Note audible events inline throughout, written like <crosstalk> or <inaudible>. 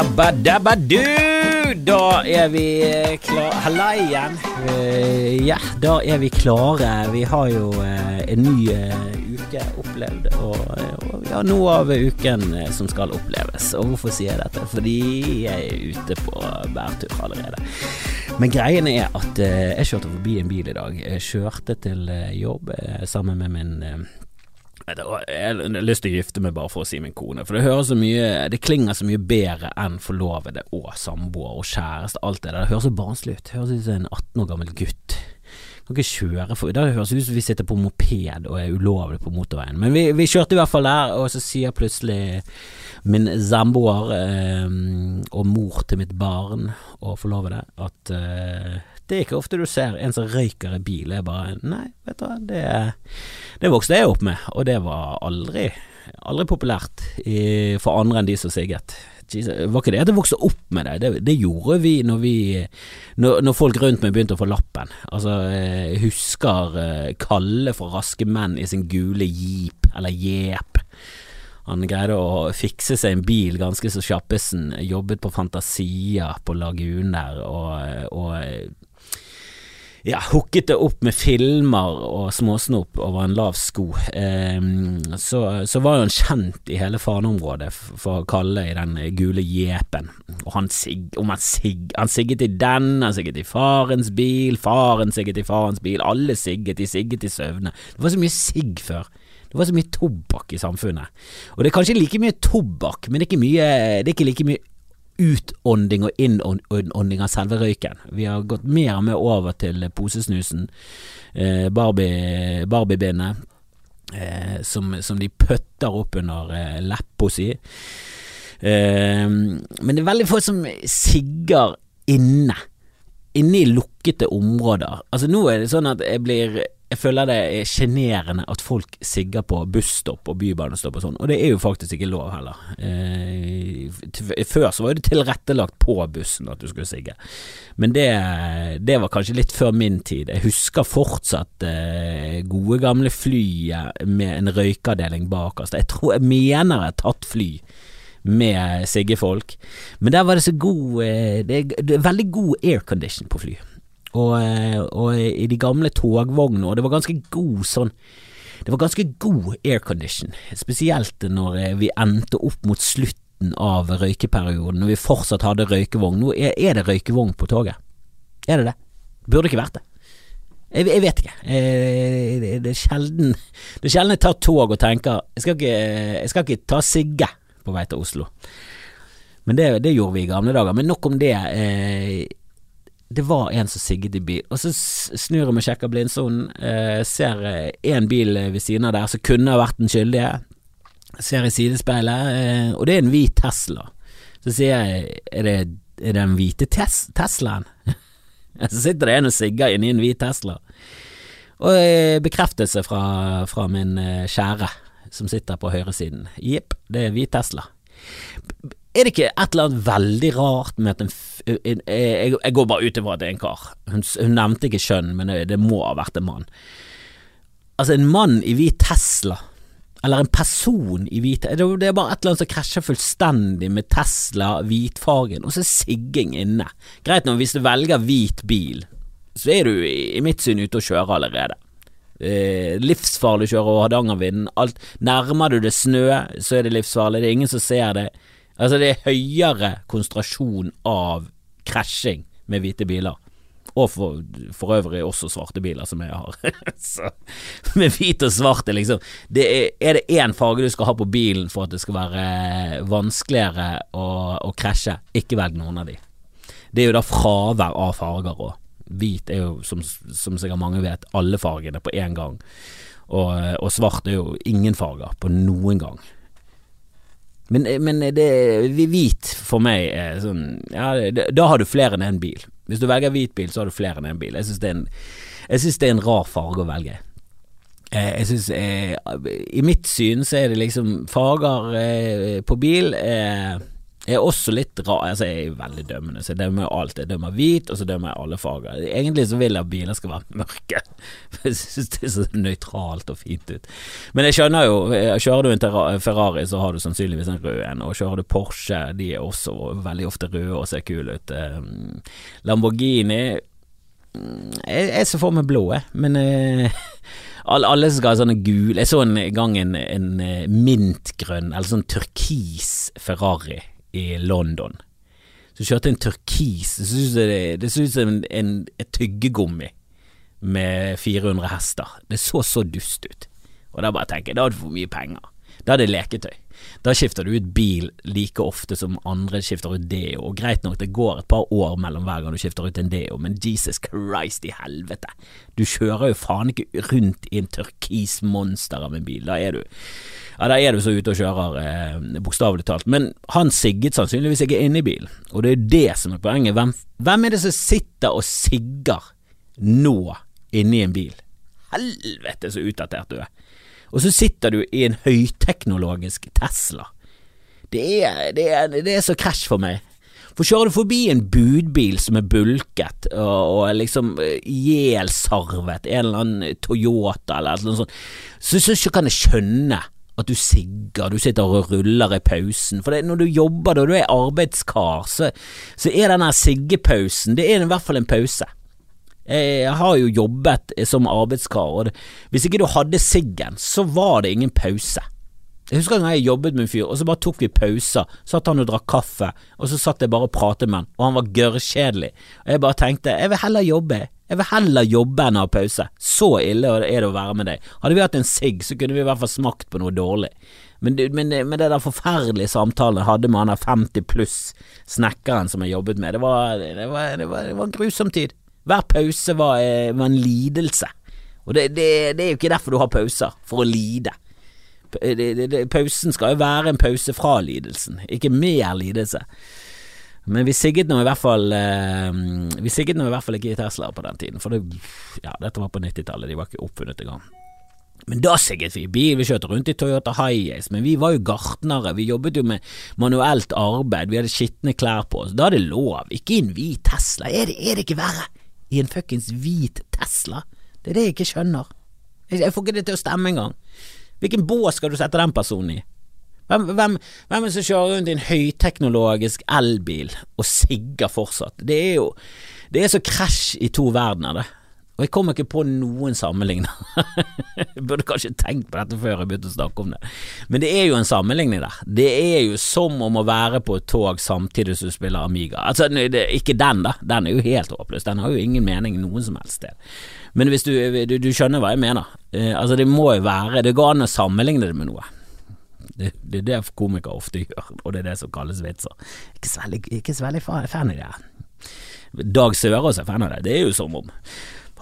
Dabba dabba du! Da er vi klare Halla igjen. Uh, ja, da er vi klare. Vi har jo uh, en ny uh, uke opplevd, og, og har noe av uken eh, som skal oppleves. Og hvorfor sier jeg dette? Fordi jeg er ute på bærtur allerede. Men greien er at eh, jeg kjørte forbi en bil i dag. Jeg kjørte til eh, jobb eh, sammen med min eh, Vet du hva, Jeg har lyst til å gifte meg bare for å si min kone, for det høres så mye Det klinger så mye bedre enn forlovede og samboer og kjæreste, alt det der. Det høres så barnslig ut. Det høres ut som en 18 år gammel gutt. Kan ikke kjøre for Det høres ut som vi sitter på moped og er ulovlig på motorveien. Men vi, vi kjørte i hvert fall der, og så sier plutselig min samboer eh, og mor til mitt barn og forlovede at eh, det er ikke ofte du ser en som røyker i bil. Jeg bare Nei, vet du hva, det, det vokste jeg opp med, og det var aldri, aldri populært i, for andre enn de som sigget. Jesus, var ikke det at jeg vokste opp med det, det, det gjorde vi når vi når, når, folk rundt meg begynte å få lappen. Altså, jeg husker eh, Kalle fra Raske menn i sin gule jeep, eller jeep. Han greide å fikse seg en bil ganske så kjappesen, jobbet på Fantasia på Lagunen der, og, og ja, hooket det opp med filmer og småsnop over en lav sko. Eh, så, så, var han kjent i hele faneområdet for kalle i den gule jepen. Og han, sig, han, sig, han sigget i den, han sigget i farens bil, faren sigget i farens bil, alle sigget, de sigget i søvne. Det var så mye sigg før. Det var så mye tobakk i samfunnet. Og det er kanskje like mye tobakk, men det er ikke, mye, det er ikke like mye utånding og innånding av selve røyken. Vi har gått mer og mer over til posesnusen, eh, Barbie, Barbie-bindet, eh, som, som, de pøtter opp under eh, leppa si. Eh, men det er veldig få som sigger inne. Inne i lukkede områder. Altså Nå er det sånn at jeg blir jeg føler det er sjenerende at folk sigger på busstopp og bybanestopp og sånn, og det er jo faktisk ikke lov heller. Eh, før så var det tilrettelagt på bussen at du skulle sigge, men det, det var kanskje litt før min tid. Jeg husker fortsatt eh, gode gamle flyet med en røykeavdeling bakerst. Jeg tror jeg mener jeg har tatt fly med siggefolk, men der var det så god eh, det, det er veldig god aircondition på fly. Og, eh, og, i de gamle togvognene, og det var ganske god sånn Det var ganske god aircondition, spesielt når eh, vi endte opp mot slutten av røykeperioden, når vi fortsatt hadde røykevogn. Nå er, er det røykevogn på toget. Er det det? Burde ikke vært det. Jeg, jeg vet ikke. Jeg, det, det, er sjelden Det er sjelden jeg tar tog og tenker Jeg skal ikke, jeg skal ikke ta sigge på vei til Oslo. Men det, det, gjorde vi i gamle dager. Men nok om det. Eh, det var en som sigget i bil, og så snur jeg meg og sjekker blindsonen, eh, ser én eh, bil ved siden av der som kunne ha vært den skyldige, ser i sidespeilet, eh, og det er en hvit Tesla. Så sier jeg, er det, er det den hvite tes Teslaen? <laughs> så sitter det en og sigger inni en hvit Tesla. Og eh, bekreftelse fra, fra min eh, kjære som sitter på høyresiden. Jepp, det er hvit Tesla. Er det ikke et eller annet veldig rart med at en, en jeg, jeg, går bare ut ifra at det er en kar. Hun, hun nevnte ikke kjønn, men det, må ha vært en mann. Altså, en mann i hvit Tesla, eller en person i hvit Det er bare et eller annet som krasjer fullstendig med Tesla, hvitfargen, og så er sigging inne. Greit nå, hvis du velger hvit bil, så er du i mitt syn ute og kjører allerede. Eh, livsfarlig å kjøre over Hardangervidda. Nærmer du det snø, så er det livsfarlig. Det er ingen som ser det. Altså, det er høyere konsentrasjon av krasjing med hvite biler. Og for, for, øvrig også svarte biler, som jeg har. <laughs> Så, med hvit og svart er liksom det er, er, det én farge du skal ha på bilen for at det skal være vanskeligere å, å krasje, ikke velg noen av de. Det er jo da fravær av farger òg. Hvit er jo, som, som sikkert mange vet, alle fargene på én gang. Og, og svart er jo ingen farger på noen gang. Men, men det, hvit for meg er sånn Ja, da har du flere enn én bil. Hvis du velger hvit bil, så har du flere enn én bil. Jeg syns det, det, er en rar farge å velge. Eh, jeg synes eh, I mitt syn så er det liksom farger eh, på bil eh, Jeg er også litt rar, altså jeg er veldig dømmende, så jeg dømmer alt. Jeg dømmer hvit, og så dømmer jeg alle farger. Egentlig så vil jeg at biler skal være mørke, <laughs> jeg synes det er så nøytralt og fint ut. Men jeg skjønner jo, kjører du en Ferrari så har du sannsynligvis en rød en, og kjører du Porsche, de er også veldig ofte røde og ser kule ut. Ehm, Lamborghini mm, jeg, jeg ser for meg blå, jeg, men eh, alle, skal ha sånne gule Jeg så en gang en, en eh, mintgrønn, eller sånn turkis Ferrari i London. Så kjørte en turkis. Det så ut som en, en, et tyggegummi med 400 hester. Det så så dust ut. Og da bare tenker jeg, da hadde du for mye penger. Da hadde jeg leketøy. Da skifter du ut bil like ofte som andre skifter ut deo, greit nok, det går et par år mellom hver gang du skifter ut en deo, men Jesus Christ i helvete, du kjører jo faen ikke rundt i en turkis monster av en bil, da er du ja, da er du så ute og kjører, eh, bokstavelig talt. Men han sigget sannsynligvis ikke inne i bilen, og det er det som er poenget. Hvem, hvem er det som sitter og sigger nå inne i en bil? Helvete så utdatert du er. Og så sitter du i en høyteknologisk Tesla. Det er, det er, det er så krasj for meg. For kjører du forbi en budbil som er bulket og, og liksom eh, ihjelsarvet, en eller annen Toyota eller noe sånt, så, så kan jeg skjønne at du sigger, du sitter og ruller i pausen. For det, når du jobber og du er arbeidskar, så, så er denne siggepausen Det er i hvert fall en pause. Jeg har jo jobbet som arbeidskar, og hvis ikke du hadde siggen, så var det ingen pause. Jeg husker en gang jeg jobbet med en fyr, og så bare tok vi pauser. Satt han og drakk kaffe, og så satt jeg bare og pratet med han, og han var gørrkjedelig. Og jeg bare tenkte, jeg vil heller jobbe, jeg vil heller jobbe enn å ha pause. Så ille er det å være med deg. Hadde vi hatt en sigg, så kunne vi i hvert fall smakt på noe dårlig. Men, men, men det der forferdelige samtalen jeg hadde med han der 50 pluss snekkeren som jeg jobbet med, det var, det var, det var, det var en grusom tid. Hver pause var, eh, var en lidelse. Og det, det, det, er jo ikke derfor du har pauser, for å lide. Pausen skal jo være en pause fra lidelsen, ikke mer lidelse. Men vi sigget nå i hvert fall eh, Vi sigget nå i hvert fall ikke i Tesla på den tiden, for det, ja, dette var på 90-tallet, de var ikke oppfunnet engang. Men da sigget vi bil, vi kjørte rundt i Toyota Hiace, men vi var jo gartnere, vi jobbet jo med manuelt arbeid, vi hadde skitne klær på oss, da er det lov, ikke en hvit Tesla, er det, er det ikke verre? I en fuckings hvit Tesla? Det er det jeg ikke skjønner. Jeg, får ikke det til å stemme engang. Hvilken bås skal du sette den personen i? Hvem, hvem, hvem er det som kjører rundt i en høyteknologisk elbil og sigger fortsatt? Det er jo Det er så krasj i to verdener, det. Og jeg kommer ikke på noen sammenligner. <laughs> jeg burde kanskje tenkt på dette før jeg begynte å snakke om det. Men det er jo en sammenligning der. Det er jo som om å være på et tog samtidig som du spiller Amiga. Altså, ikke den, da. Den er jo helt håpløs. Den har jo ingen mening noen som helst sted. Men hvis du, du, du skjønner hva jeg mener. Eh, altså, det må jo være Det går an å sammenligne det med noe. Det, det, er det komikere ofte gjør, og det er det som kalles vitser. Ikke så veldig, ikke så veldig fan av det. Dag Sørås er fan av det. Det er jo som om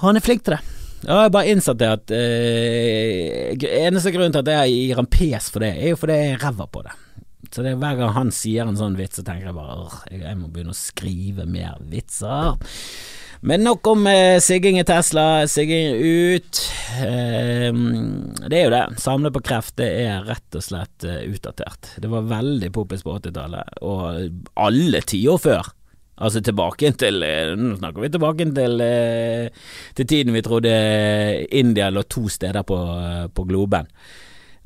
Han er flink til det. Ja, jeg har bare innsett det at eh, Eneste grunn til at jeg gir han pes for det, er jo fordi jeg er ræva på det. Så det er hver gang han sier en sånn vits, så tenker jeg bare jeg må begynne å skrive mer vitser. Men nok om eh, sigging i Tesla, sigging ut. Eh, det er jo det. Samle på kreft, det er rett og slett eh, utdatert. Det var veldig poppis på 80-tallet, og alle tiår før. Altså tilbake til eh, Nå snakker vi tilbake til, eh, til tiden vi trodde India lå to steder på, på globen.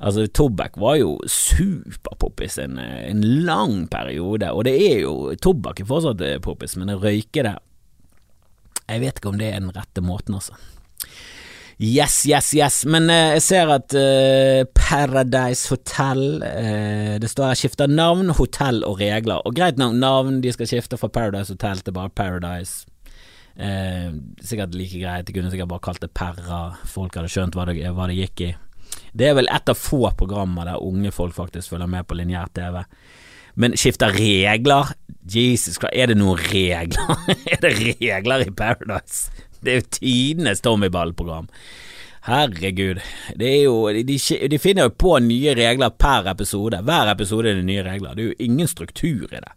Altså, tobakk var jo superpoppis en, en lang periode, og det er jo Tobakk er fortsatt poppis, men å røyke det jeg vet ikke om det er den rette måten, altså. Yes, yes, yes. Men eh, jeg ser at eh, Paradise Hotel eh, Det står her 'skifter navn, hotell og regler'. Og greit nok navn, de skal skifte fra Paradise Hotel til bare Paradise. sikkert like greit, de kunne sikkert bare kalt det Perra. Folk hadde skjønt hva det, hva det gikk i. Det er vel et av få programmer der unge folk faktisk følger med på lineær TV. Men skifter regler? Jesus hva er det noen regler? <laughs> er det regler i Paradise? Det er jo tidenes Tommyball-program. Herregud. Det er jo, de, de, finner jo på nye regler per episode. Hver episode er det nye regler. Det er jo ingen struktur i det.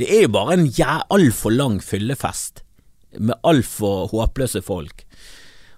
Det er jo bare en ja, altfor lang fyllefest med altfor håpløse folk.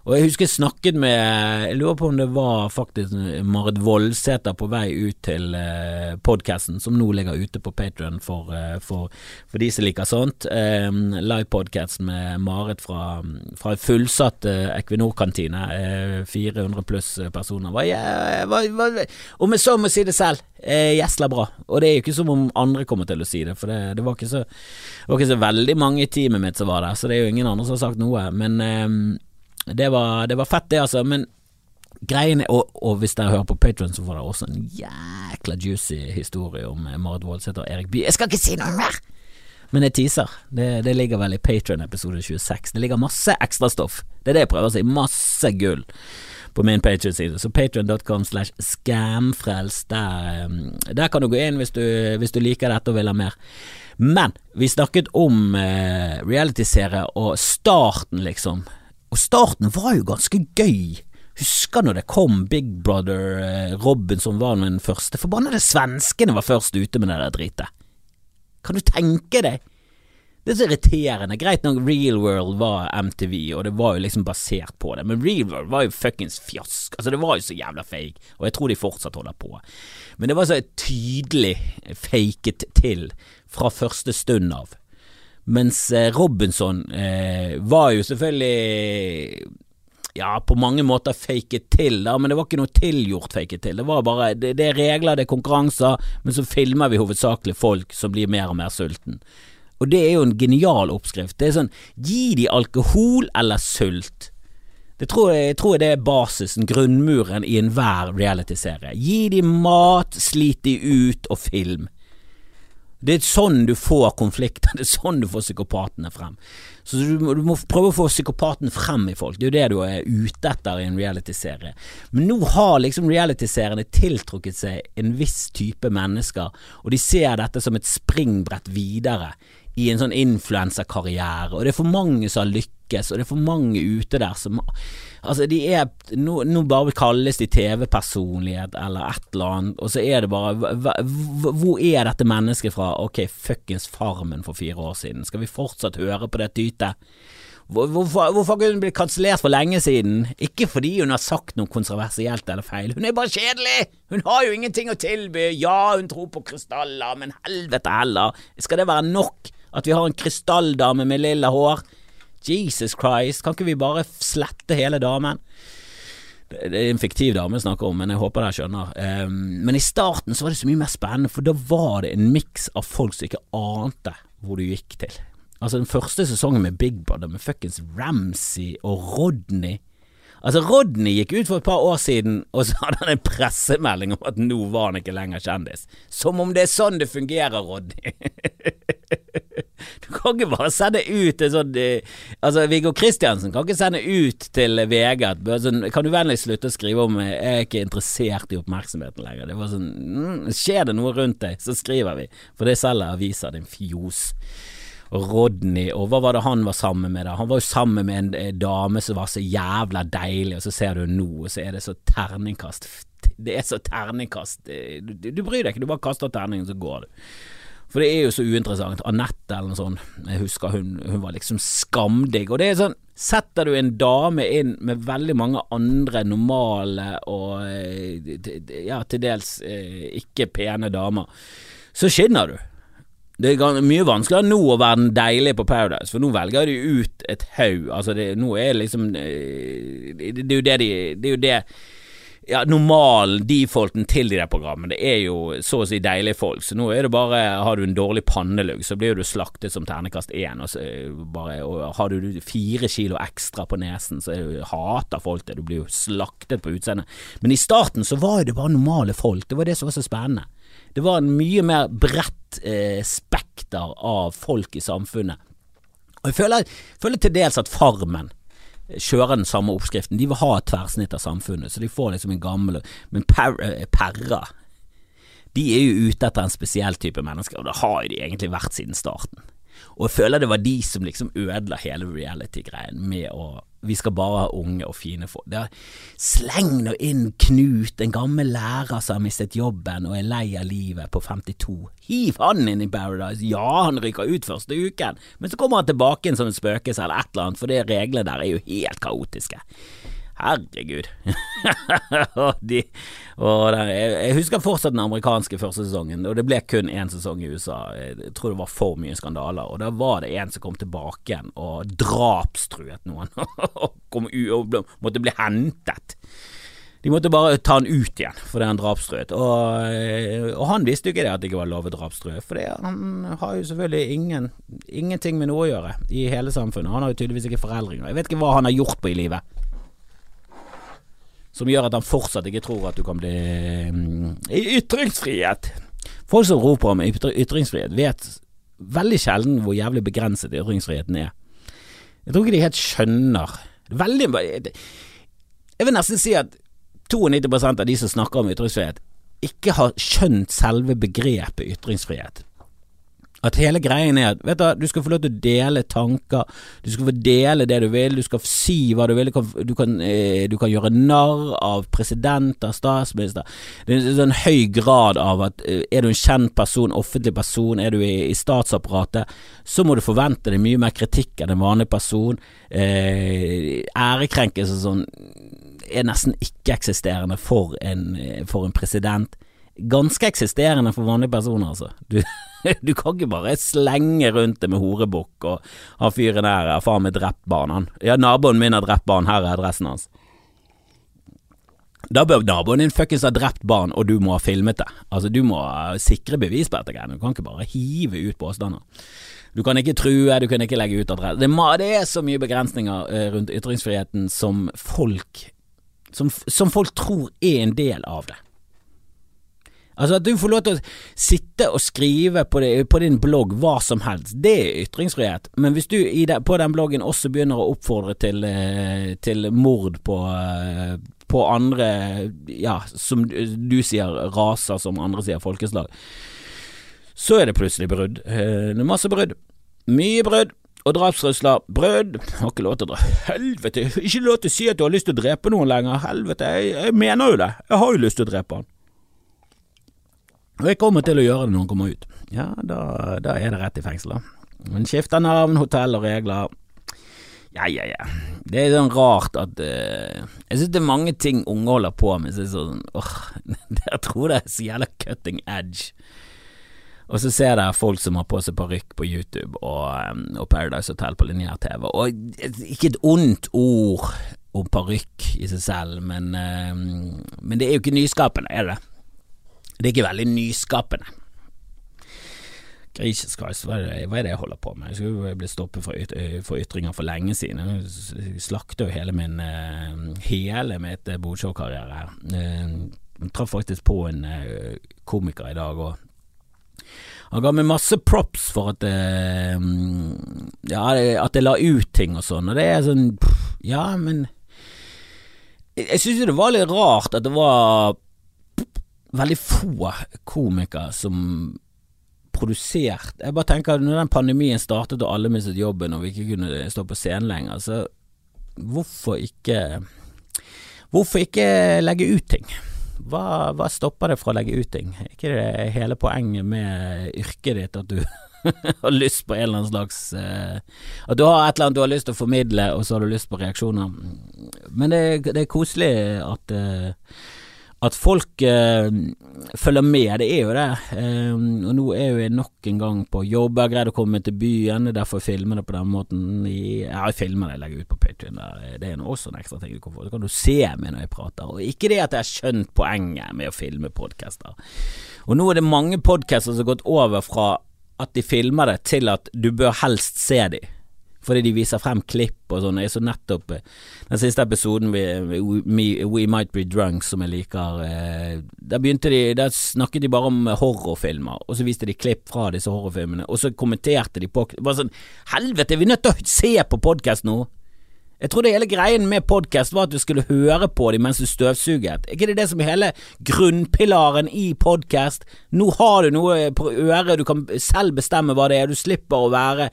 Og jeg husker jeg snakket med Jeg lurer på om det var faktisk Marit Voldsæter på vei ut til eh, podkasten, som nå ligger ute på Patrion for, eh, for, for, de som liker sånt. Eh, Livepodkast med Marit fra, fra fullsatt eh, Equinor-kantine. Eh, 400 pluss personer. Hva, ja, hva, hva, om jeg så må si det selv, eh, gjesla bra. Og det er jo ikke som om andre kommer til å si det, for det, det, var, ikke så, det var ikke så veldig mange i teamet mitt som var der, så det er jo ingen andre som har sagt noe. Men eh, det var, det var fett, det, altså. Men greiene og, og, hvis dere hører på Patron, så får dere også en jækla juicy historie om Marit Voldsæter og Erik Bye. Jeg skal ikke si noe mer! Men jeg teaser. Det, det ligger vel i Patron episode 26. Det ligger masse ekstrastoff. Det er det jeg prøver å si. Masse gull på min Patron-side. Så patron.com slash skamfrels Der, um, der, kan du gå inn hvis du, hvis du liker dette og vil ha mer. Men vi snakket om eh, realityserie og starten, liksom. Og starten var jo ganske gøy. Husker når det kom Big Brother eh, Robinson var den første. Forbannede svenskene var først ute med det der dritet. Kan du tenke deg? Det er så irriterende. Greit nok Real World var MTV, og det var jo liksom basert på det, men Real World var jo fuckings fjask. Altså, det var jo så jævla fake, og jeg tror de fortsatt holder på. Men det var så tydelig faket til fra første stund av. Mens eh, Robinson eh, var jo selvfølgelig ja, på mange måter faket til, da, men det var ikke noe tilgjort faket til. Det var bare det, det er regler, det er konkurranser, men så filmer vi hovedsakelig folk som blir mer og mer sulten. Og det er jo en genial oppskrift. Det er sånn, gi de alkohol eller sult. Det tror jeg, jeg tror det er basisen, grunnmuren i enhver realityserie. Gi de mat, slit de ut og film. Det er sånn du får konflikter, <laughs> det er sånn du får psykopatene frem. Så du må, du må prøve å få psykopaten frem i folk, det er jo det du er ute etter i en realityserie. Men nå har liksom realityseriene tiltrukket seg en viss type mennesker, og de ser dette som et springbrett videre i en sånn influenserkarriere, og det er for mange som har lykkes, og det er for mange ute der som Altså, de er Nå, nå bare kalles de TV-personlighet eller et eller annet, og så er det bare Hvor er dette mennesket fra? Ok, fuckings Farmen for fire år siden. Skal vi fortsatt høre på det tytet? Hvorfor, har hun blitt kansellert for lenge siden? Ikke fordi hun har sagt noe kontroversielt eller feil, hun er bare kjedelig! Hun har jo ingenting å tilby, ja, hun tror på krystaller, men helvete heller, skal det være nok? At vi har en krystalldame med lilla hår. Jesus Christ, kan ikke vi bare slette hele damen? Det er en fiktiv dame jeg snakker om, men jeg håper dere skjønner. Um, men i starten så var det så mye mer spennende, for da var det en miks av folk som ikke ante hvor du gikk til. Altså Den første sesongen med Big Brother med fuckings Ramsey og Rodney Altså, Rodney gikk ut for et par år siden, og så hadde han en pressemelding om at nå var han ikke lenger kjendis. Som om det er sånn det fungerer, Rodney. <laughs> Du kan ikke bare sende ut en sånn eh, Altså, Viggo Kristiansen kan ikke sende ut til VG at sånn, Kan du vennligst slutte å skrive om Jeg er ikke interessert i oppmerksomheten lenger. Det var sånn mm, Skjer det noe rundt deg, så skriver vi. For det selger aviser, din fjos. Rodney, og hva var det han var sammen med da? Han var jo sammen med en eh, dame som var så jævla deilig, og så ser du nå, og så er det så terningkast Det er så terningkast eh, Du, du, bryr deg ikke, du bare kaster terningen, så går du. For det er jo så uinteressant. Anette eller noe sånt, jeg husker hun, hun var liksom skamdigg. Og det er sånn, setter du en dame inn med veldig mange andre normale og eh, ja, til dels ikke pene damer, så skinner du. Det er mye vanskeligere nå å være den deilige på Paradise, for nå velger de ut et haug. Altså, det, nå er liksom eh, Det, det er jo det de Det er jo det ja, normalen, defaulten til de der programmene, det er jo så å si deilige folk. Så nå er det bare Har du en dårlig pannelugg, så blir du slaktet som ternekast én. Og, bare, og har du fire kilo ekstra på nesen, så du, hater folk det. Du blir jo slaktet på utseendet. Men i starten så var det bare normale folk. Det var det som var så spennende. Det var en mye mer bredt eh, spekter av folk i samfunnet. Og jeg føler, føler til dels at Farmen kjører den samme oppskriften. De vil ha et tverrsnitt av samfunnet, så de får liksom en gammel Men per, eh, Perra de er jo ute etter en spesiell type mennesker, og det har jo de egentlig vært siden starten. Og jeg føler det var de som liksom ødela hele reality-greien med å vi skal bare ha unge og fine folk. Det er, sleng nå inn Knut, en gammel lærer som har mistet jobben og er lei av livet på 52. Hiv han inn i Paradise. Ja, han ryker ut første uken, men så kommer han tilbake inn som et spøkelse eller et eller annet, for de reglene der er jo helt kaotiske. Herregud. <laughs> de, og der, jeg husker fortsatt den amerikanske første sesongen, og det ble kun én sesong i USA. Jeg tror det var for mye skandaler, og da var det en som kom tilbake igjen og drapstruet noen, <laughs> og måtte bli hentet. De måtte bare ta han ut igjen fordi han drapstruet, og, og, han visste jo ikke det at det ikke var lov å drapstrue, for han har jo selvfølgelig ingen, ingenting med noe å gjøre i hele samfunnet. Han har jo tydeligvis ikke foreldringer. Jeg vet ikke hva han har gjort på i livet som gjør at han fortsatt ikke tror at du kan bli mm, i ytringsfrihet. Folk som roper om ytringsfrihet, vet veldig sjelden hvor jævlig begrenset ytringsfriheten er. Jeg tror ikke de helt skjønner Veldig Jeg vil nesten si at 92 av de som snakker om ytringsfrihet, ikke har skjønt selve begrepet ytringsfrihet. At hele greien er at vet du, du skal få lov til å dele tanker, du skal få dele det du vil, du skal si hva du vil, du kan, du kan, eh, du kan gjøre narr av presidenter, statsminister. Det er en sånn høy grad av at eh, er du en kjent person, offentlig person, er du i, i statsapparatet, så må du forvente deg mye mer kritikk enn en vanlig person. Eh, ærekrenkelse sånn er nesten ikke-eksisterende for, for en president ganske eksisterende for vanlige personer, altså. Du, <laughs> du, kan ikke bare slenge rundt det med horebukk og ha fyren der har faen meg drept barn. Ja, naboen min har drept barn, her er adressen hans. Da bør naboen din fuckings ha drept barn, og du må ha filmet det. Altså, du må sikre bevis på dette greiene. Du kan ikke bare hive ut påstander. Du kan ikke true, du kan ikke legge ut adresse. Det, det er så mye begrensninger eh, rundt ytringsfriheten som folk som, som folk tror er en del av det. Altså At du får lov til å sitte og skrive på, det, på din blogg hva som helst, det er ytringsfrihet. Men hvis du det, på den bloggen også begynner å oppfordre til, eh, til mord på, eh, på andre, ja, som du sier raser, som andre sier folkeslag, så er det plutselig brudd. Eh, det er masse brudd. Mye brudd. Og drapstrusler. Brudd. Har ikke lov til å dra Helvete, ikke lov til å si at du har lyst til å drepe noen lenger. Helvete, jeg, jeg mener jo det. Jeg har jo lyst til å drepe han. Og jeg kommer til å gjøre det når han kommer ut. Ja, da, da er det rett i fengsel. Men skifter navn, hotell og regler. Ja, ja, ja. Det er sånn rart at uh, Jeg synes det er mange ting unge holder på med så er sånn åh, <laughs> Jeg tror det er så jævla cutting edge. Og så ser jeg folk som har på seg parykk på YouTube og, um, og Paradise Hotel på lineær-TV. Og ikke et ondt ord om parykk i seg selv, men, uh, men det er jo ikke nyskapende, er det? Det er ikke veldig nyskapende. Jesus Christ, hva er, det, hva er det jeg holder på med? Jeg skulle blitt stoppet for, yt for ytringer for lenge siden. Jeg slakter jo hele min uh, hele mitt bordshow-karriere her. Uh, jeg traff faktisk på en komiker i dag, òg. han ga meg masse props for at Ja, at jeg la ut ting og sånn, og det er sånn Ja, men Jeg syns jo det var litt rart at det var veldig få komikere som produsert Jeg bare tenker når den pandemien startet og alle mistet jobben og vi ikke kunne stå på scenen lenger, så hvorfor ikke Hvorfor ikke legge ut ting? Hva, hva stopper det fra å legge ut ting? Er ikke det hele poenget med yrket ditt at du <laughs> har lyst på en eller annen slags uh, At du har et eller annet du har lyst til å formidle, og så har du lyst på reaksjoner. Men det, det er koselig at uh, at folk eh, følger med, det er jo det. Eh, og nå er jo jeg nok en gang på jobb. Jeg har greid å komme til byen, derfor filmer det på den måten. ja, jeg filmer det, jeg legger ut på Patrion. Det er også en ekstra ting du kan få. Så kan du se meg når jeg prater. Og ikke det at jeg har skjønt poenget med å filme podcaster. Og nå er det mange podcaster som har gått over fra at de filmer det, til at du bør helst se dem fordi de viser frem klipp og sånn. Jeg så nettopp eh, den siste episoden med We, Might Be Drunk, som jeg liker. Eh, der begynte de Der snakket de bare om horrorfilmer, og så viste de klipp fra disse horrorfilmene, og så kommenterte de på Bare sånn Helvete, er vi nødt til å se på podkast nå? Jeg trodde hele greien med podkast var at du skulle høre på dem mens du støvsuget. Er ikke det det som er hele grunnpilaren i podkast? Nå har du noe på øret, du kan selv bestemme hva det er. Du slipper å være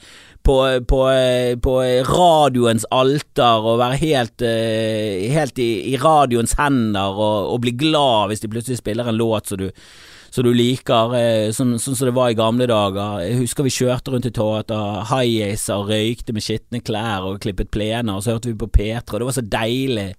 på, på, på radioens alter og være helt, eh, helt i, i, radioens hender og, og bli glad hvis de plutselig spiller en låt som du som du liker, eh, sånn, sånn som det var i gamle dager. Jeg husker vi kjørte rundt i Toyota Hiacer og røykte med skitne klær og klippet plener, og så hørte vi på Petra, og det var så deilig.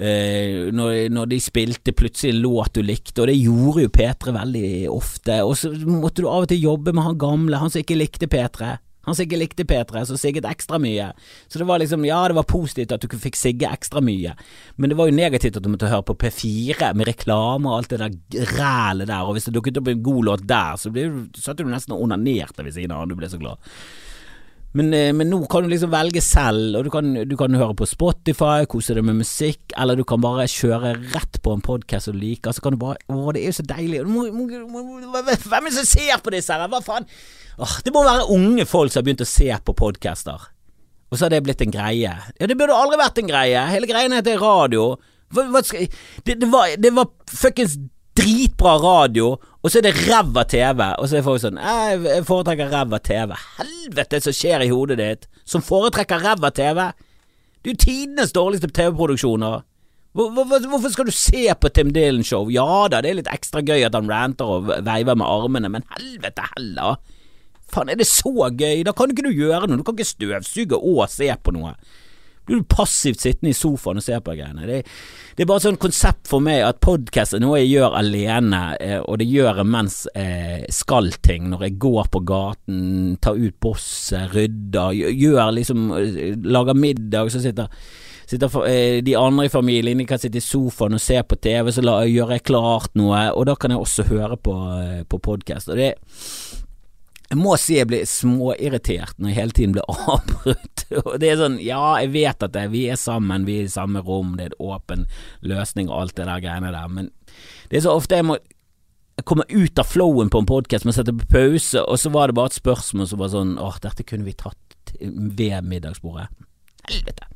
Uh, når, når, de spilte plutselig en låt du likte, og det gjorde jo P3 veldig ofte. Og så måtte du av og til jobbe med han gamle, han som ikke likte P3. Han sikkert likte P3, så sigget ekstra mye. Så det var liksom, ja, det var positivt at du fikk sigge ekstra mye, men det var jo negativt at du måtte høre på P4 med reklame og alt det der rælet der, og hvis det dukket opp en god låt der, så ble, satt du nesten og onanerte ved siden av, du ble så glad. Men, eh, men, nå kan du liksom velge selv, og du kan, du kan høre på Spotify, kose deg med musikk, eller du kan bare kjøre rett på en podkast du liker. Så kan du bare Å, det er jo så deilig. Hvem er det som ser på disse her? Hva faen? Åh, det må være unge folk som har begynt å se på podcaster. Og så har det blitt en greie. Ja, det burde aldri vært en greie. Hele greien heter radio. Hva, hva skal, det, det, var, det var fuckings dritbra radio, og så er det ræva TV. Og så er folk sånn Jeg foretrekker ræva TV. Helvete som skjer i hodet ditt, som foretrekker ræva TV. Det er jo tidenes dårligste TV-produksjoner. Hvor, hvor, hvorfor skal du se på Tim Dylan-show? Ja da, det er litt ekstra gøy at han ranter og veiver med armene, men helvete heller. Faen, er det så gøy? Da kan ikke du gjøre noe. Du kan ikke støvsuge og se på noe. Blir du passivt sittende i sofaen og se på greiene. Det, det, er bare sånn konsept for meg at podkast er noe jeg gjør alene, eh, og det gjør jeg mens jeg skal ting. Når jeg går på gaten, tar ut bosset, rydder, gjør liksom eh, Lager middag, så sitter Sitter eh, de andre i familien de kan sitte i sofaen og se på TV, så la, gjør jeg klart noe, og da kan jeg også høre på, på podkast. Og det jeg må si jeg blir småirritert når jeg hele tiden blir <laughs> avbrutt. Og det er sånn, ja, jeg vet at det, vi er sammen, vi er i samme rom, det er en åpen løsning og alt det der greiene der, men det er så ofte jeg må jeg kommer ut av flowen på en podkast, men setter på pause, og så var det bare et spørsmål som var sånn åh, dette kunne vi tatt ved middagsbordet. Helvete.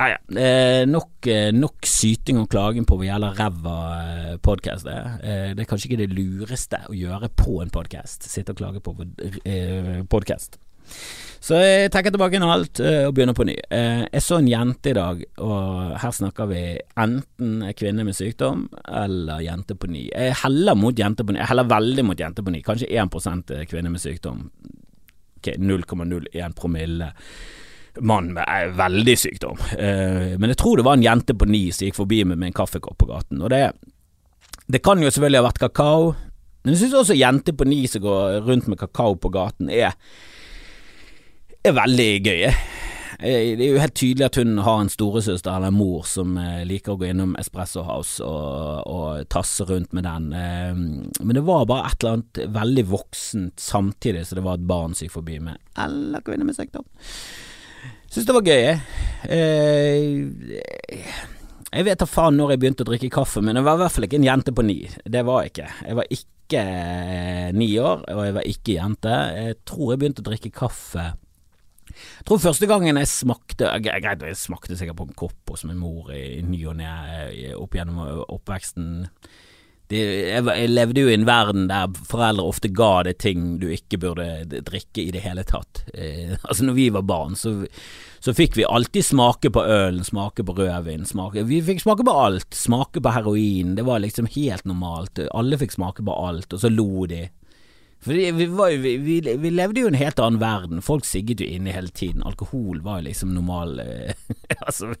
Ja ja. Eh, nok, eh, nok, syting og klaging på hva gjelder ræva eh, podkast. Eh, det er kanskje ikke det lureste å gjøre på en podkast. Sitte og klage på eh, podkast. Så jeg trekker tilbake en alt eh, og begynner på ny. Jeg så en jente i dag, og her snakker vi enten kvinne med sykdom eller jente på ny. Jeg heller mot jente på ny. Jeg heller veldig mot jente på ny. Kanskje 1 kvinne med sykdom. Ok, 0,01 promille mann med eh, veldig sykdom. Eh, men jeg tror det var en jente på ni som gikk forbi meg med en kaffekopp på gaten. Og det, det kan jo selvfølgelig ha vært kakao, men jeg syns også jenter på ni som går rundt med kakao på gaten, er, er veldig gøye. Eh, det er jo helt tydelig at hun har en storesøster eller en mor som liker å gå innom Espresso House og, og tasse rundt med den. Men det var bare et eller annet veldig voksent samtidig så det var et barn som gikk forbi med eller kvinne med sykdom. Syns det var gøy, jeg. Eh, jeg vet da faen når jeg begynte å drikke kaffe, men jeg var i hvert fall ikke en jente på ni. Det var jeg ikke. Jeg var ikke eh, ni år, og jeg var ikke jente. Jeg tror jeg begynte å drikke kaffe jeg tror første gangen jeg smakte Greit, jeg smakte sikkert på en kopp hos min mor i ny og ne eh, opp gjennom oppveksten det, jeg, jeg, levde jo i en verden der foreldre ofte ga deg ting du ikke burde drikke i det hele tatt. Eh, <laughs> altså når vi var barn, så, så fikk vi alltid smake på ølen, smake på rødvin, smake Vi fikk smake på alt. Smake på heroin. Det var liksom helt normalt. Alle fikk smake på alt, og så lo de. For vi, vi, vi, vi, levde jo i en helt annen verden. Folk sigget jo inne hele tiden. Alkohol var jo liksom normal eh, <laughs> Altså,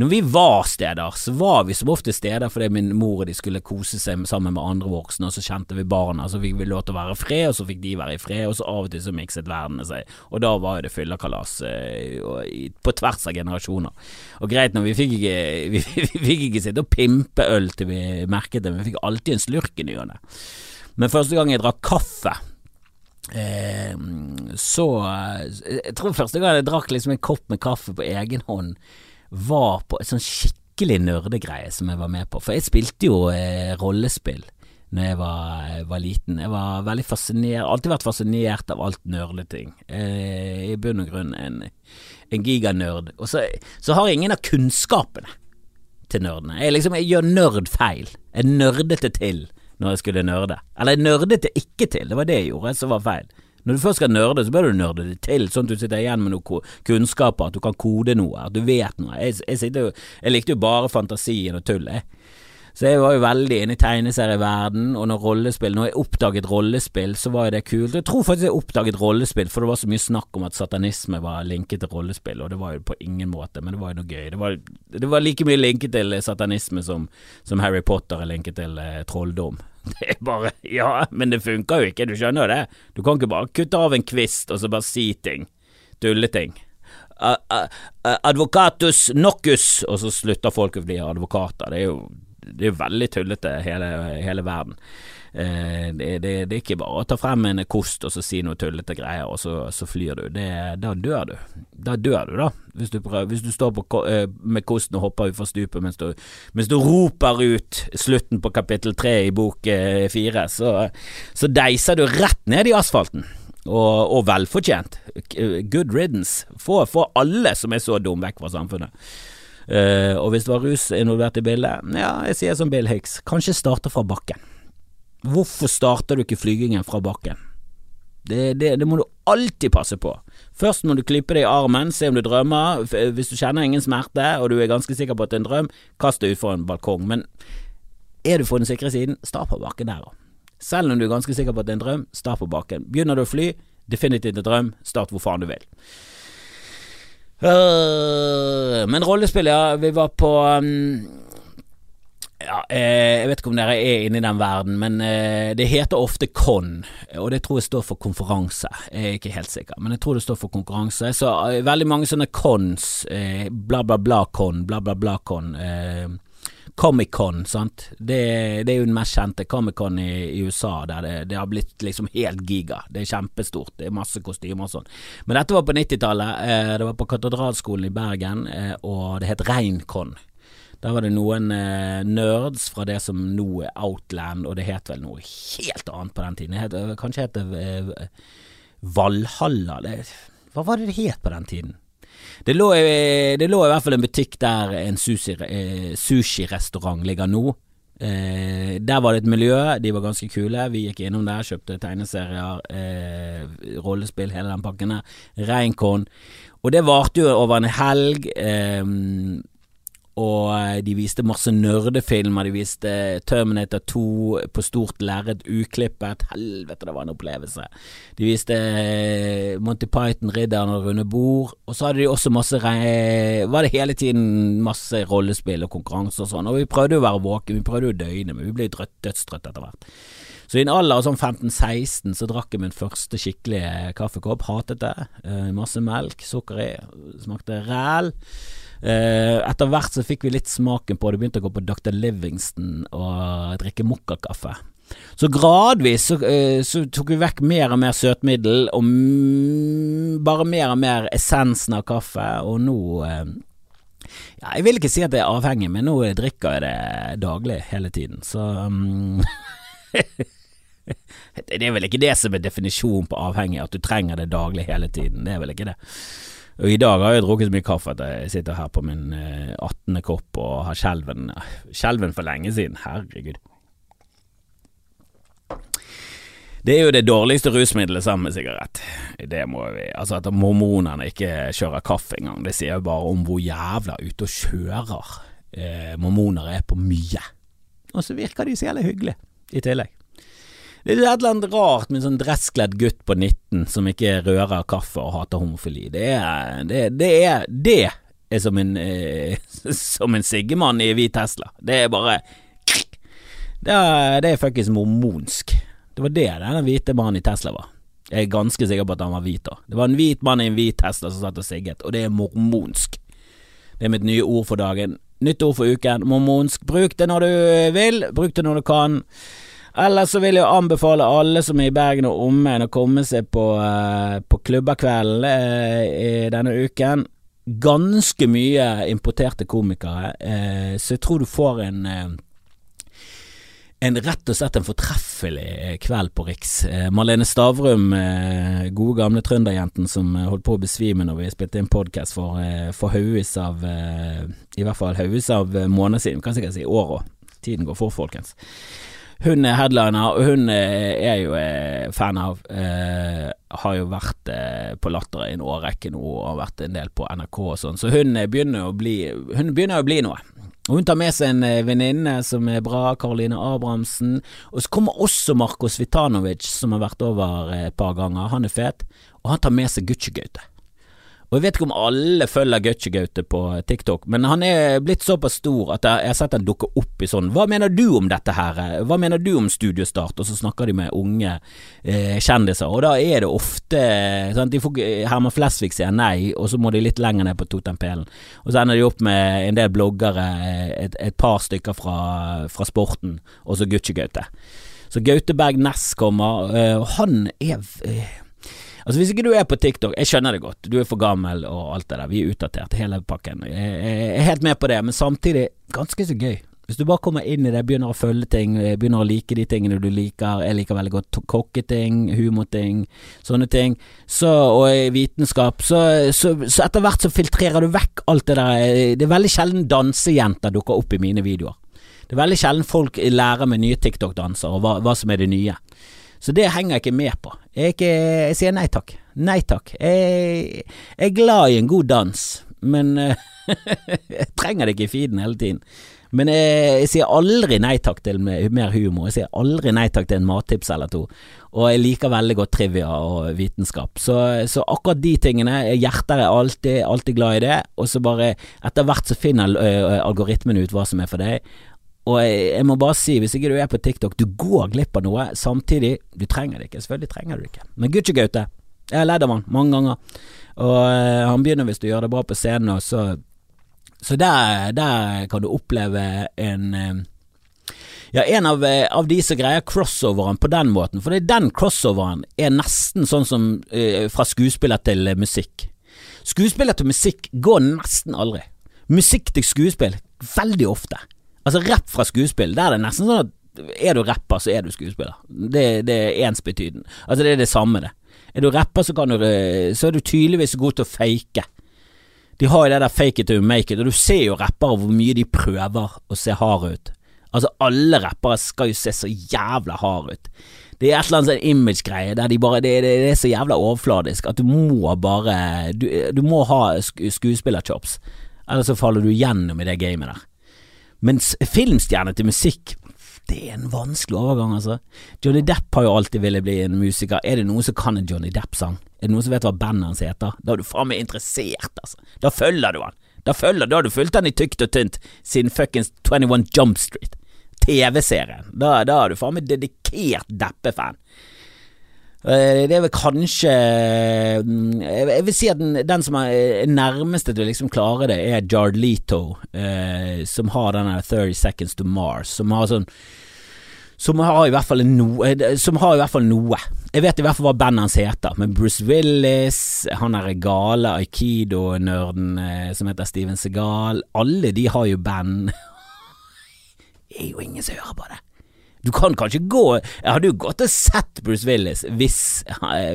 når vi var steder, så var vi som ofte steder fordi min mor og de skulle kose seg sammen med andre voksne, og så kjente vi barna, så fikk vi lov til å være i fred, og så fikk de være i fred, og så av og til så mikset verdene seg, og da var jo det fyllekalas eh, på tvers av generasjoner. Og greit nå, vi fikk ikke <laughs> vi, fikk ikke sitte og pimpe øl til vi merket det, men vi fikk alltid en slurk i ny og ne. Men første gang jeg drakk kaffe eh, så Jeg tror første gang jeg drakk liksom en kopp med kaffe på egen hånd, var på et sånn skikkelig nerdegreie som jeg var med på. For jeg spilte jo eh, rollespill Når jeg var, var liten. Jeg var veldig fascinert, alltid vært fascinert av alt nerdeting. Eh, I bunn og grunn en, en giganerd. Og så, så har jeg ingen av kunnskapene til nerdene. Jeg, liksom, jeg gjør nerd feil. Jeg nerdete til når jeg skulle nerde. Eller jeg nørdet det ikke til, det var det jeg gjorde som var feil. Når du først skal nerde, så bør du nerde det til, sånn at du sitter igjen med noe kunnskaper, at du kan kode noe, at du vet noe. Jeg, jeg, jo, jeg likte jo bare fantasien og tullet, så jeg var jo veldig inne i tegneserieverden, og når rollespill Når jeg oppdaget rollespill, så var jo det kult. Jeg tror faktisk jeg oppdaget rollespill, for det var så mye snakk om at satanisme var linket til rollespill, og det var jo på ingen måte, men det var jo noe gøy. Det var, det var like mye linket til satanisme som, som Harry Potter er linket til eh, trolldom. <laughs> Det er bare Ja, men det funker jo ikke, du skjønner jo det. Du kan ikke bare kutte av en kvist og så bare si ting. Tulleting. Advocatus nocus, og så slutter folk å bli advokater. Det er jo det er veldig tullete, hele, hele verden. Eh, det, det, det, er ikke bare å ta frem en kost og så si noe tullete greier, og så, så flyr du. Det, da dør du. Da dør du, da. Hvis du, prøver, hvis du står på, eh, med kosten og hopper utfor stupet mens du, mens du roper ut slutten på kapittel tre i bok eh, fire, så, så deiser du rett ned i asfalten. Og, og velfortjent. Good riddance. Få, alle som er så dum vekk fra samfunnet. Uh, og hvis det var rus involvert i bildet, ja, jeg sier som Bill Hicks, kanskje starte fra bakken. Hvorfor starter du ikke flygingen fra bakken? Det, det, det, må du alltid passe på. Først må du klippe deg i armen, se om du drømmer. Hvis du kjenner ingen smerte, og du er ganske sikker på at det er en drøm, kast deg utfor en balkong. Men er du på den sikre siden, start på bakken der òg. Selv om du er ganske sikker på at det er en drøm, start på bakken. Begynner du å fly, definitivt en drøm, start hvor faen du vil. Uh, men rollespill, ja. Vi var på um, ja, eh, jeg vet ikke om dere er inne i den verden, men eh, det heter ofte KON, og det tror jeg står for konferanse. Jeg er ikke helt sikker, men jeg tror det står for konkurranse. Så eh, veldig mange sånne KONs, bla bla bla KON, bla bla bla KON. Eh, Comic-Con, sant. Det, det, er jo den mest kjente Comic-Con i, i, USA, der det, det, har blitt liksom helt giga. Det er kjempestort, det er masse kostymer og sånn. Men dette var på 90-tallet. Eh, det var på Katedralskolen i Bergen, eh, og det het Reincon. Der var det noen eh, nerds fra det som nå er Outland, og det het vel noe helt annet på den tiden. Det het, kanskje het det eh, Valhalla? Det, hva var det det het på den tiden? Det lå, det lå, i hvert fall en butikk der en eh, sushirestaurant sushi ligger nå. Eh, der var det et miljø, de var ganske kule. Vi gikk innom der, kjøpte tegneserier, eh, rollespill, hele den pakken der. Reinkon. Og det varte jo over en helg. Eh, og eh, de viste masse nerdefilmer. De viste Terminator 2 på stort lerret, uklippet. Helvete, det var en opplevelse. De viste eh, Monty Python, Ridderen og Runde bord. Og så hadde de også masse Var det hele tiden masse rollespill og konkurranse og sånn. Og vi prøvde å være våkne, vi prøvde å døgne, men vi ble dødstrøtte etter hvert. Så i en alder av sånn 15-16 så drakk jeg min første skikkelige kaffekopp. Hatet det. Eh, masse melk, sukker i. Smakte ræl. Eh, etter hvert så fikk vi litt smaken på det, begynte å gå på Dr. Livingston og drikke mokkakaffe. Så gradvis så, eh, så, tok vi vekk mer og mer søtmiddel, og bare mer og mer essensen av kaffe, og nå eh, ja, Jeg vil ikke si at jeg er avhengig, men nå drikker jeg det daglig hele tiden, så um, <laughs> Det er vel ikke det som er definisjonen på avhengig, at du trenger det daglig hele tiden. Det er vel ikke det. Og i dag har jeg drukket så mye kaffe at jeg sitter her på min 18. Eh, kopp og har skjelven Skjelven for lenge siden. Herregud. Det er jo det dårligste rusmiddelet sammen med sigarett. Det må vi Altså at mormonene ikke kjører kaffe engang, det sier jo bare om hvor jævla ute og kjører eh, mormoner er på mye. Og så virker de så jævlig hyggelige i tillegg. Det er et eller annet rart med en sånn dresskledd gutt på 19 som ikke rører kaffe og hater homofili. Det er, det, det er, det er som en, eh, <laughs> som en siggemann i hvit Tesla. Det er bare Det er, det er fuckings mormonsk. Det var det den hvite mannen i Tesla var. Jeg er ganske sikker på at han var hvit da. Det var en hvit mann i en hvit Tesla som satt og sigget, og det er mormonsk. Det er mitt nye ord for dagen. Nytt ord for uken. Mormonsk. Bruk det når du vil, bruk det når du kan. Ellers så vil jeg anbefale alle som er i Bergen og omegn å komme seg på, uh, på klubberkvelden uh, denne uken. Ganske mye importerte komikere, uh, så jeg tror du får en en rett og slett en fortreffelig kveld på Riks. Eh, Marlene Stavrum, eh, gode gamle trønderjenten som eh, holdt på å besvime når vi spilte inn podkast for, for haugevis av I hvert fall haugevis av måneder siden, kan sikkert si år òg. Tiden går for, folkens. Hun er headliner, og hun er jo fan av. Eh, har jo vært eh, på Latter i en årrekke nå, og har vært en del på NRK og sånn, så hun begynner å bli Hun begynner å bli noe. Og Hun tar med seg en eh, venninne som er bra, Karoline Abrahamsen. Og så kommer også Marko Svitanovic, som har vært over eh, et par ganger. Han er fet. Og han tar med seg Gucci-Gaute. Og Jeg vet ikke om alle følger Gutche-Gaute på TikTok, men han er blitt såpass stor at jeg har sett han dukke opp i sånn Hva mener du om dette her? Hva mener du om studiostart? Og så snakker de med unge eh, kjendiser, og da er det ofte sant? De får, Herman Flesvig sier nei, og så må de litt lenger ned på totempælen. Og så ender de opp med en del bloggere, et, et par stykker fra, fra sporten, og så Gutche-Gaute. Så Gauteberg Næss kommer, eh, og han er eh, Altså Hvis ikke du er på TikTok, jeg skjønner det godt, du er for gammel og alt det der, vi er utdatert, hele pakken. Jeg er helt med på det, men samtidig ganske så gøy. Hvis du bare kommer inn i det, begynner å følge ting, begynner å like de tingene du liker, jeg liker veldig godt kokketing, humorting, sånne ting, så, og vitenskap, så, så, så etter hvert så filtrerer du vekk alt det der. Det er veldig sjelden dansejenter dukker opp i mine videoer. Det er veldig sjelden folk lærer med nye TikTok-danser og hva, hva som er det nye. Så det henger jeg ikke med på. Jeg, ikke, jeg sier nei takk. Nei takk. Jeg, jeg, er glad i en god dans, men <laughs> jeg trenger det ikke i feeden hele tiden. Men jeg, jeg, sier aldri nei takk til mer humor. Jeg sier aldri nei takk til en mattips eller to. Og jeg liker veldig godt trivia og vitenskap. Så, så akkurat de tingene Hjertet er alltid, alltid glad i det. Og så bare etter hvert så finner algoritmen ut hva som er for deg. Og jeg, jeg, må bare si, hvis ikke du er på TikTok, du går glipp av noe. Samtidig, du trenger det ikke. Selvfølgelig trenger du det ikke. Men Gucci Gaute, jeg har ledd av han mange ganger. Og uh, han begynner hvis du gjør det bra på scenen, og så Så der, der kan du oppleve en uh, ja, en av, eh, av, de som greier crossoveren på den måten, for det er den crossoveren er nesten sånn som uh, fra skuespiller til musikk. Skuespiller til musikk går nesten aldri. Musikk til skuespill veldig ofte. Altså rapp fra skuespill, der er det nesten sånn at er du rapper, så er du skuespiller. Det, det er ensbetydende. Altså det er det samme, det. Er du rapper, så, du, så er du tydeligvis god til å fake. De har jo det der fake it to make it, og du ser jo rappere hvor mye de prøver å se harde ut. Altså alle rappere skal jo se så jævla harde ut. Det er et eller annet sånn image-greie der de bare det, det, det, er så jævla overfladisk at du må bare Du, du må ha skuespillerchops, ellers så faller du gjennom i det gamet der. Mens filmstjerne til musikk det er en vanskelig overgang, altså. Johnny Depp har jo alltid villet bli en musiker. Er det noen som kan en Johnny Depp-sang? Er det noen som vet hva bandet hans heter? Da er du faen meg interessert, altså. Da følger du han. Da følger, da har du fulgt han i tykt og tynt siden fuckings 21 Jump Street. TV-serien. Da, da er du faen meg dedikert Deppe-fan. Eh, det er vel kanskje mm, Jeg vil si at den, den som er nærmeste til å liksom klare det, er Jard Leto, eh, som har denne 30 Seconds to Mars, som har sånn som har i hvert fall noe eh, Som har i hvert fall noe. Jeg vet i hvert fall hva bandet hans heter, men Bruce Willis, han er gale aikido-nerden eh, som heter Steven Segal, alle de har jo band. <laughs> det er jo ingen som hører på det. Du kan kanskje gå Jeg hadde jo gått og sett Bruce Willis hvis,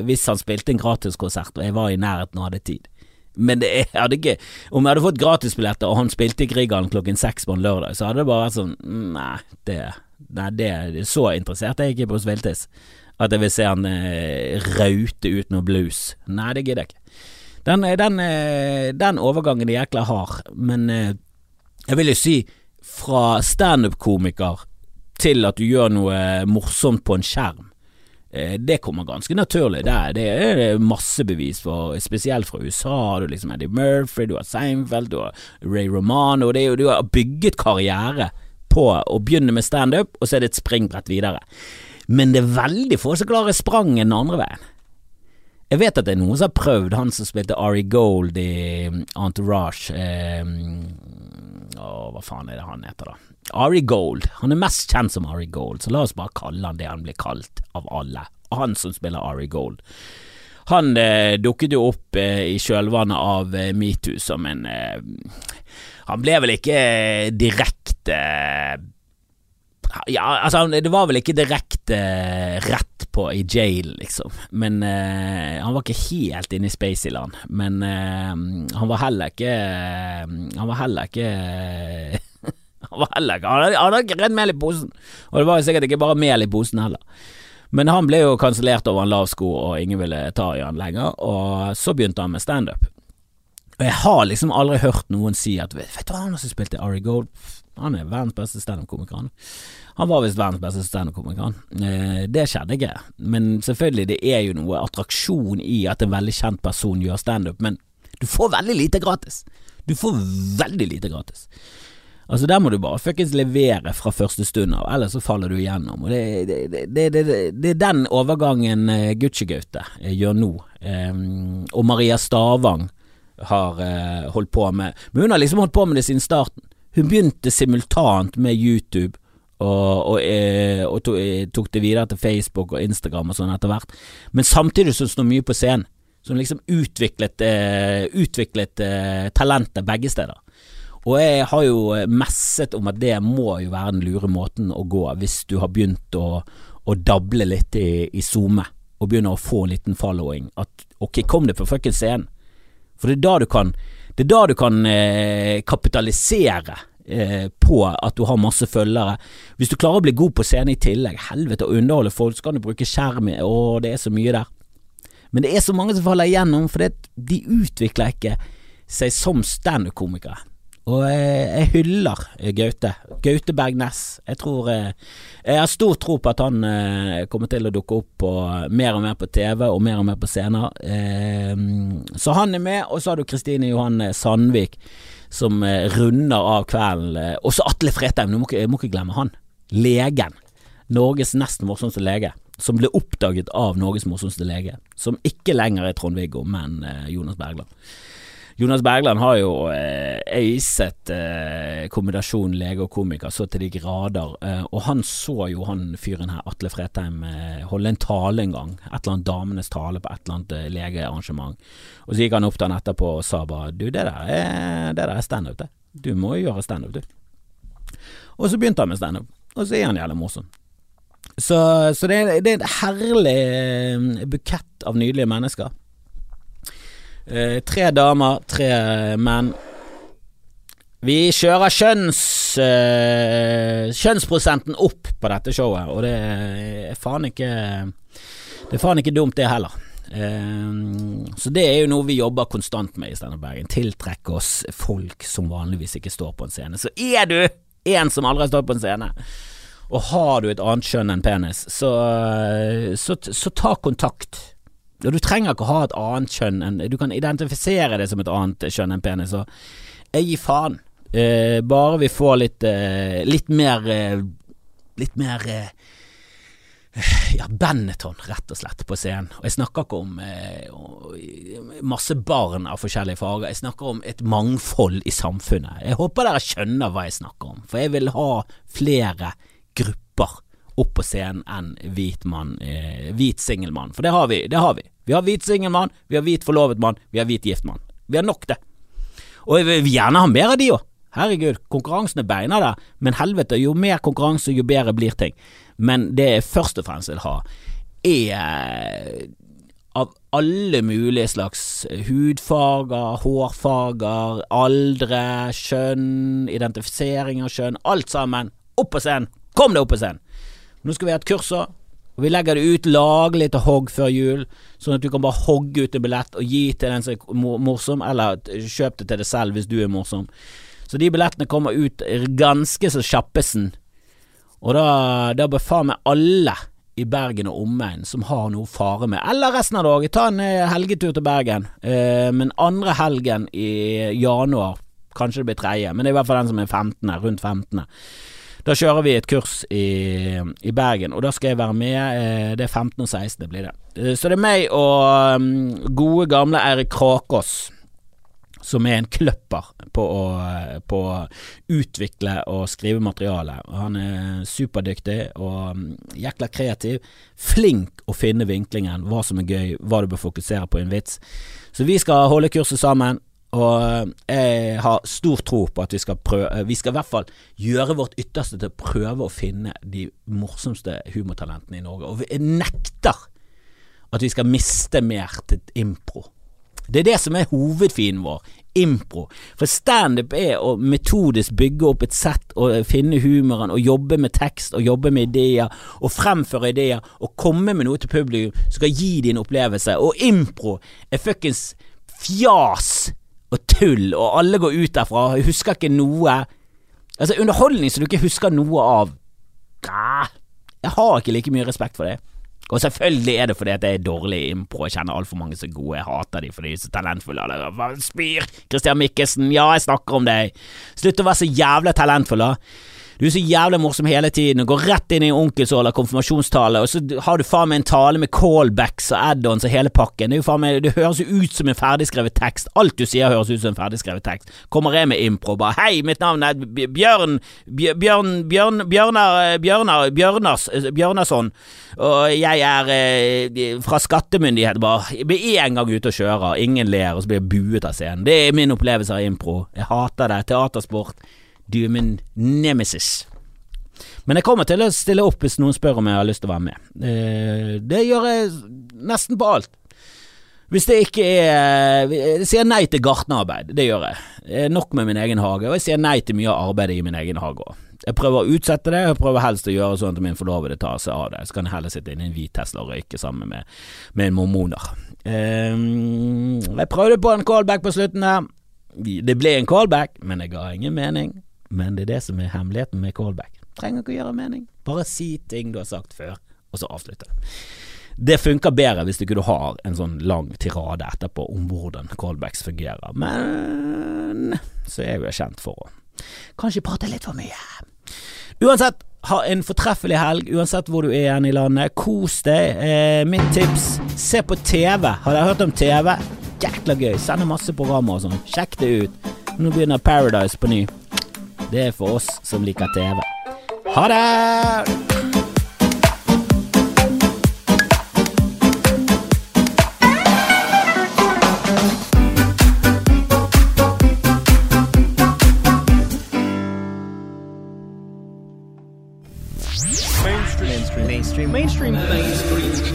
hvis han spilte en gratiskonsert og jeg var i nærheten og hadde tid. Men det jeg hadde ikke Om jeg hadde fått gratisbilletter og han spilte Grieghallen klokken seks på en lørdag, så hadde det bare vært sånn Nei, det, nei, det Så interessert er jeg ikke i Bruce Willis at jeg vil se han eh, raute ut noe blues. Nei, det gidder jeg ikke. Den, den, eh, den overgangen er jækla hard, men eh, jeg vil jo si fra standup-komiker til at du gjør noe morsomt på en skjerm. Eh, det kommer ganske naturlig. Det er, masse bevis for, spesielt fra USA. Du liksom Eddie Murphy, du har Seinfeld, du har Ray Romano. Det er jo, du har bygget karriere på å begynne med standup, og så er det et springbrett videre. Men det er veldig få som klarer spranget den andre veien. Jeg vet at det er noen som har prøvd, han som spilte Ari Gold i Entourage eh, Å, hva faen er det han heter, da? Ari Gold. Han er mest kjent som Ari Gold, så la oss bare kalle han det han blir kalt av alle. Han som spiller Ari Gold. Han eh, dukket jo opp eh, i kjølvannet av eh, metoo som en eh, Han ble vel ikke eh, direkte Ja, altså, det var vel ikke direkte rett på i jail, liksom. Men uh, han var ikke helt inne i Spaceyland. Men han var heller ikke Han var heller ikke Han var ikke hadde redd mel i posen. Og det var jo sikkert ikke bare mel i posen heller. Men han ble jo kansellert over en lav sko, og ingen ville ta i han lenger. Og så begynte han med standup. Og jeg har liksom aldri hørt noen si at Vet du hva han som spilte Ari Gold? Han er verdens beste standup-komiker. Han var visst verdens beste standup-komiker. Eh, det skjedde ikke. Men selvfølgelig, det er jo noe attraksjon i at en veldig kjent person gjør standup, men du får veldig lite gratis. Du får veldig lite gratis. Altså Der må du bare fuckings levere fra første stund av, ellers så faller du igjennom. Og Det, det, det, det er den overgangen uh, Gucci-Gaute uh, gjør nå, um, og Maria Stavang har uh, holdt på med. Men hun har liksom holdt på med det siden starten. Hun begynte simultant med YouTube. Og, og, og tok, tok det videre til Facebook og Instagram og sånn etter hvert. Men samtidig hun står mye på scenen. Så hun liksom utviklet, utviklet talentet begge steder. Og jeg har jo eh, messet om at det må jo være den lure måten å gå hvis du har begynt å, å dable litt i, i SoMe og begynner å få en liten following. At ok, kom det på fuckings scenen. For det er da du kan, det er da du kan eh, kapitalisere eh, på at du har masse følgere. Hvis du klarer å bli god på scenen i tillegg, helvete å underholde folk, så kan du bruke skjerm, og det er så mye der. Men det er så mange som faller igjennom, for de utvikler ikke seg som standup-komikere. Og jeg, jeg hyller Gaute. Gaute Bergnes. Jeg tror eh, Jeg har stor tro på at han eh, kommer til å dukke opp på, mer og mer på TV og mer og mer på scener. Eh, så han er med, og så har du Kristine Johan Sandvik som runder av kvelden. Og så Atle Fretheim, du må, må ikke glemme han. Legen. Norges nest morsomste lege. Som ble oppdaget av Norges morsomste lege. Som ikke lenger er Trond-Viggo, men Jonas Bergland. Jonas Bergland har jo eh, øyset eh, kombinasjon lege og komiker så til de grader, eh, og han så jo han fyren her, Atle Fretheim, eh, holde en tale en gang. Et eller annet damenes tale på et eller annet eh, legearrangement. Og så gikk han opp til han etterpå og sa bare du, det der er, det der er standup, det. Du må jo gjøre standup, du. Og så begynte han med standup, og så er han jævlig morsom. Så, så det, er, det er en herlig eh, bukett av nydelige mennesker. Eh, tre damer, tre menn. Vi kjører kjønns, eh, kjønnsprosenten opp på dette showet, og det er faen ikke Det er faen ikke dumt, det heller. Eh, så det er jo noe vi jobber konstant med i Standup Bergen. Tiltrekke oss folk som vanligvis ikke står på en scene. Så er du en som aldri har stått på en scene, og har du et annet kjønn enn penis, så, så, så ta kontakt. Og du trenger ikke å ha et annet kjønn enn Du kan identifisere det som et annet kjønn enn penis, og jeg gir faen. Eh, bare vi får litt eh, Litt mer eh, Litt mer eh, ja, Benetton, rett og slett, på scenen. Og jeg snakker ikke om eh, masse barn av forskjellige farger, jeg snakker om et mangfold i samfunnet. Jeg håper dere skjønner hva jeg snakker om, for jeg vil ha flere grupper opp på scenen enn hvit mann, eh, hvit singelmann. For det har vi. Det har vi. Vi har hvit singelmann, vi har hvit forlovet mann, vi har hvit gift mann. Vi har nok, det. Og jeg vil gjerne ha mer av de òg. Herregud, konkurransen er beina der, men helvete, jo mer konkurranse, jo bedre blir ting. Men det jeg først og fremst vil ha, er av alle mulige slags hudfarger, hårfarger, aldre, kjønn, identifisering av kjønn, alt sammen. Opp på scenen! Kom deg opp på scenen! Nå skal vi ha et kurs. Og Vi legger det ut laglig til hogg før jul, sånn at du kan bare hogge ut en billett og gi til den som er morsom, eller kjøp det til deg selv hvis du er morsom. Så de billettene kommer ut ganske så kjappesen. Og da, da bør faen meg alle i Bergen og omegn som har noe fare med, eller resten av dagen, ta en eh, helgetur til Bergen. Eh, men andre helgen i januar, kanskje det blir tredje, men det er i hvert fall den som er 15., rundt 15. Da kjører vi et kurs i, i, Bergen, og da skal jeg være med. Eh, det er 15. og 16. blir det. Eh, så det er meg og um, gode, gamle Eirik Krakås som er en kløpper på å, på å, utvikle og skrive materiale. Han er superdyktig og um, jækla kreativ. Flink å finne vinklingen, hva som er gøy, hva du bør fokusere på i en vits. Så vi skal holde kurset sammen, Og jeg har stor tro på at vi skal prøve Vi skal i hvert fall gjøre vårt ytterste til å prøve å finne de morsomste humortalentene i Norge. Og jeg nekter at vi skal miste mer til impro. Det er det som er hovedfienden vår. Impro. For standup er å metodisk bygge opp et sett og finne humoren og jobbe med tekst og jobbe med ideer og fremføre ideer og komme med noe til publikum som skal gi en opplevelse. Og impro er fuckings fjas og tull, og alle går ut derfra og husker ikke noe. Altså, underholdning som du ikke husker noe av. Jeg har ikke like mye respekt for det. Og selvfølgelig er det fordi at jeg er dårlig impro. Jeg kjenner altfor mange er gode. Jeg hater de fordi de er så talentfulle. Spyr! Christian Mikkelsen, ja, jeg snakker om deg. Slutt å være så jævla talentfull, da. Du er så jævlig morsom hele tiden og går rett inn i onkelsåla, konfirmasjonstale, og så har du faen meg en tale med callbacks og add-ons og hele pakken. Det, meg, det høres jo ut som en ferdigskrevet tekst. Alt du sier høres ut som en ferdigskrevet tekst. Kommer jeg med impro, bare hei, mitt navn er Bjørn Bjørn Bjørn Bjørnar Bjørnar Bjørnars Bjørnarsson, og jeg er eh, fra skattemyndighet, bare. Blir én gang ute og kjører, ingen ler, og så blir jeg buet av scenen. Det er min opplevelse av impro. Jeg hater det. Teatersport. Du er min nemesis. Men jeg kommer til å stille opp hvis noen spør om jeg har lyst til å være med. Eh, det gjør jeg nesten på alt. Hvis det ikke er Jeg sier nei til gartnerarbeid, det gjør jeg. Det er nok med min egen hage, og jeg sier nei til mye av arbeidet i min egen hage òg. Jeg prøver å utsette det, jeg prøver helst å gjøre sånn at min forlovede tar seg av det. Så kan jeg heller sitte inne i en hvit Tesla og røyke sammen med, med mormoner. Um, jeg prøvde på en callback på slutten der. Det ble en callback, men jeg ga ingen mening. Men det er det som er hemmeligheten med callback. Trenger ikke å gjøre mening. Bare si ting du har sagt før, og så avslutte det. Funker bedre hvis du ikke har en sånn lang tirade etterpå om hvordan callbacks fungerer, men så er jo kjent for å kanskje prate litt for mye. Uansett, ha en fortreffelig helg, uansett hvor du er igjen i landet. Kos deg. Eh, mitt tips, se på TV. Har dere hørt om TV? Jækla gøy. Sender masse programmer og sånn. Sjekk det ut. Nå begynner Paradise på ny. Det er for oss som liker TV. Ha det! mainstream. Mainstream. Mainstream. Mainstream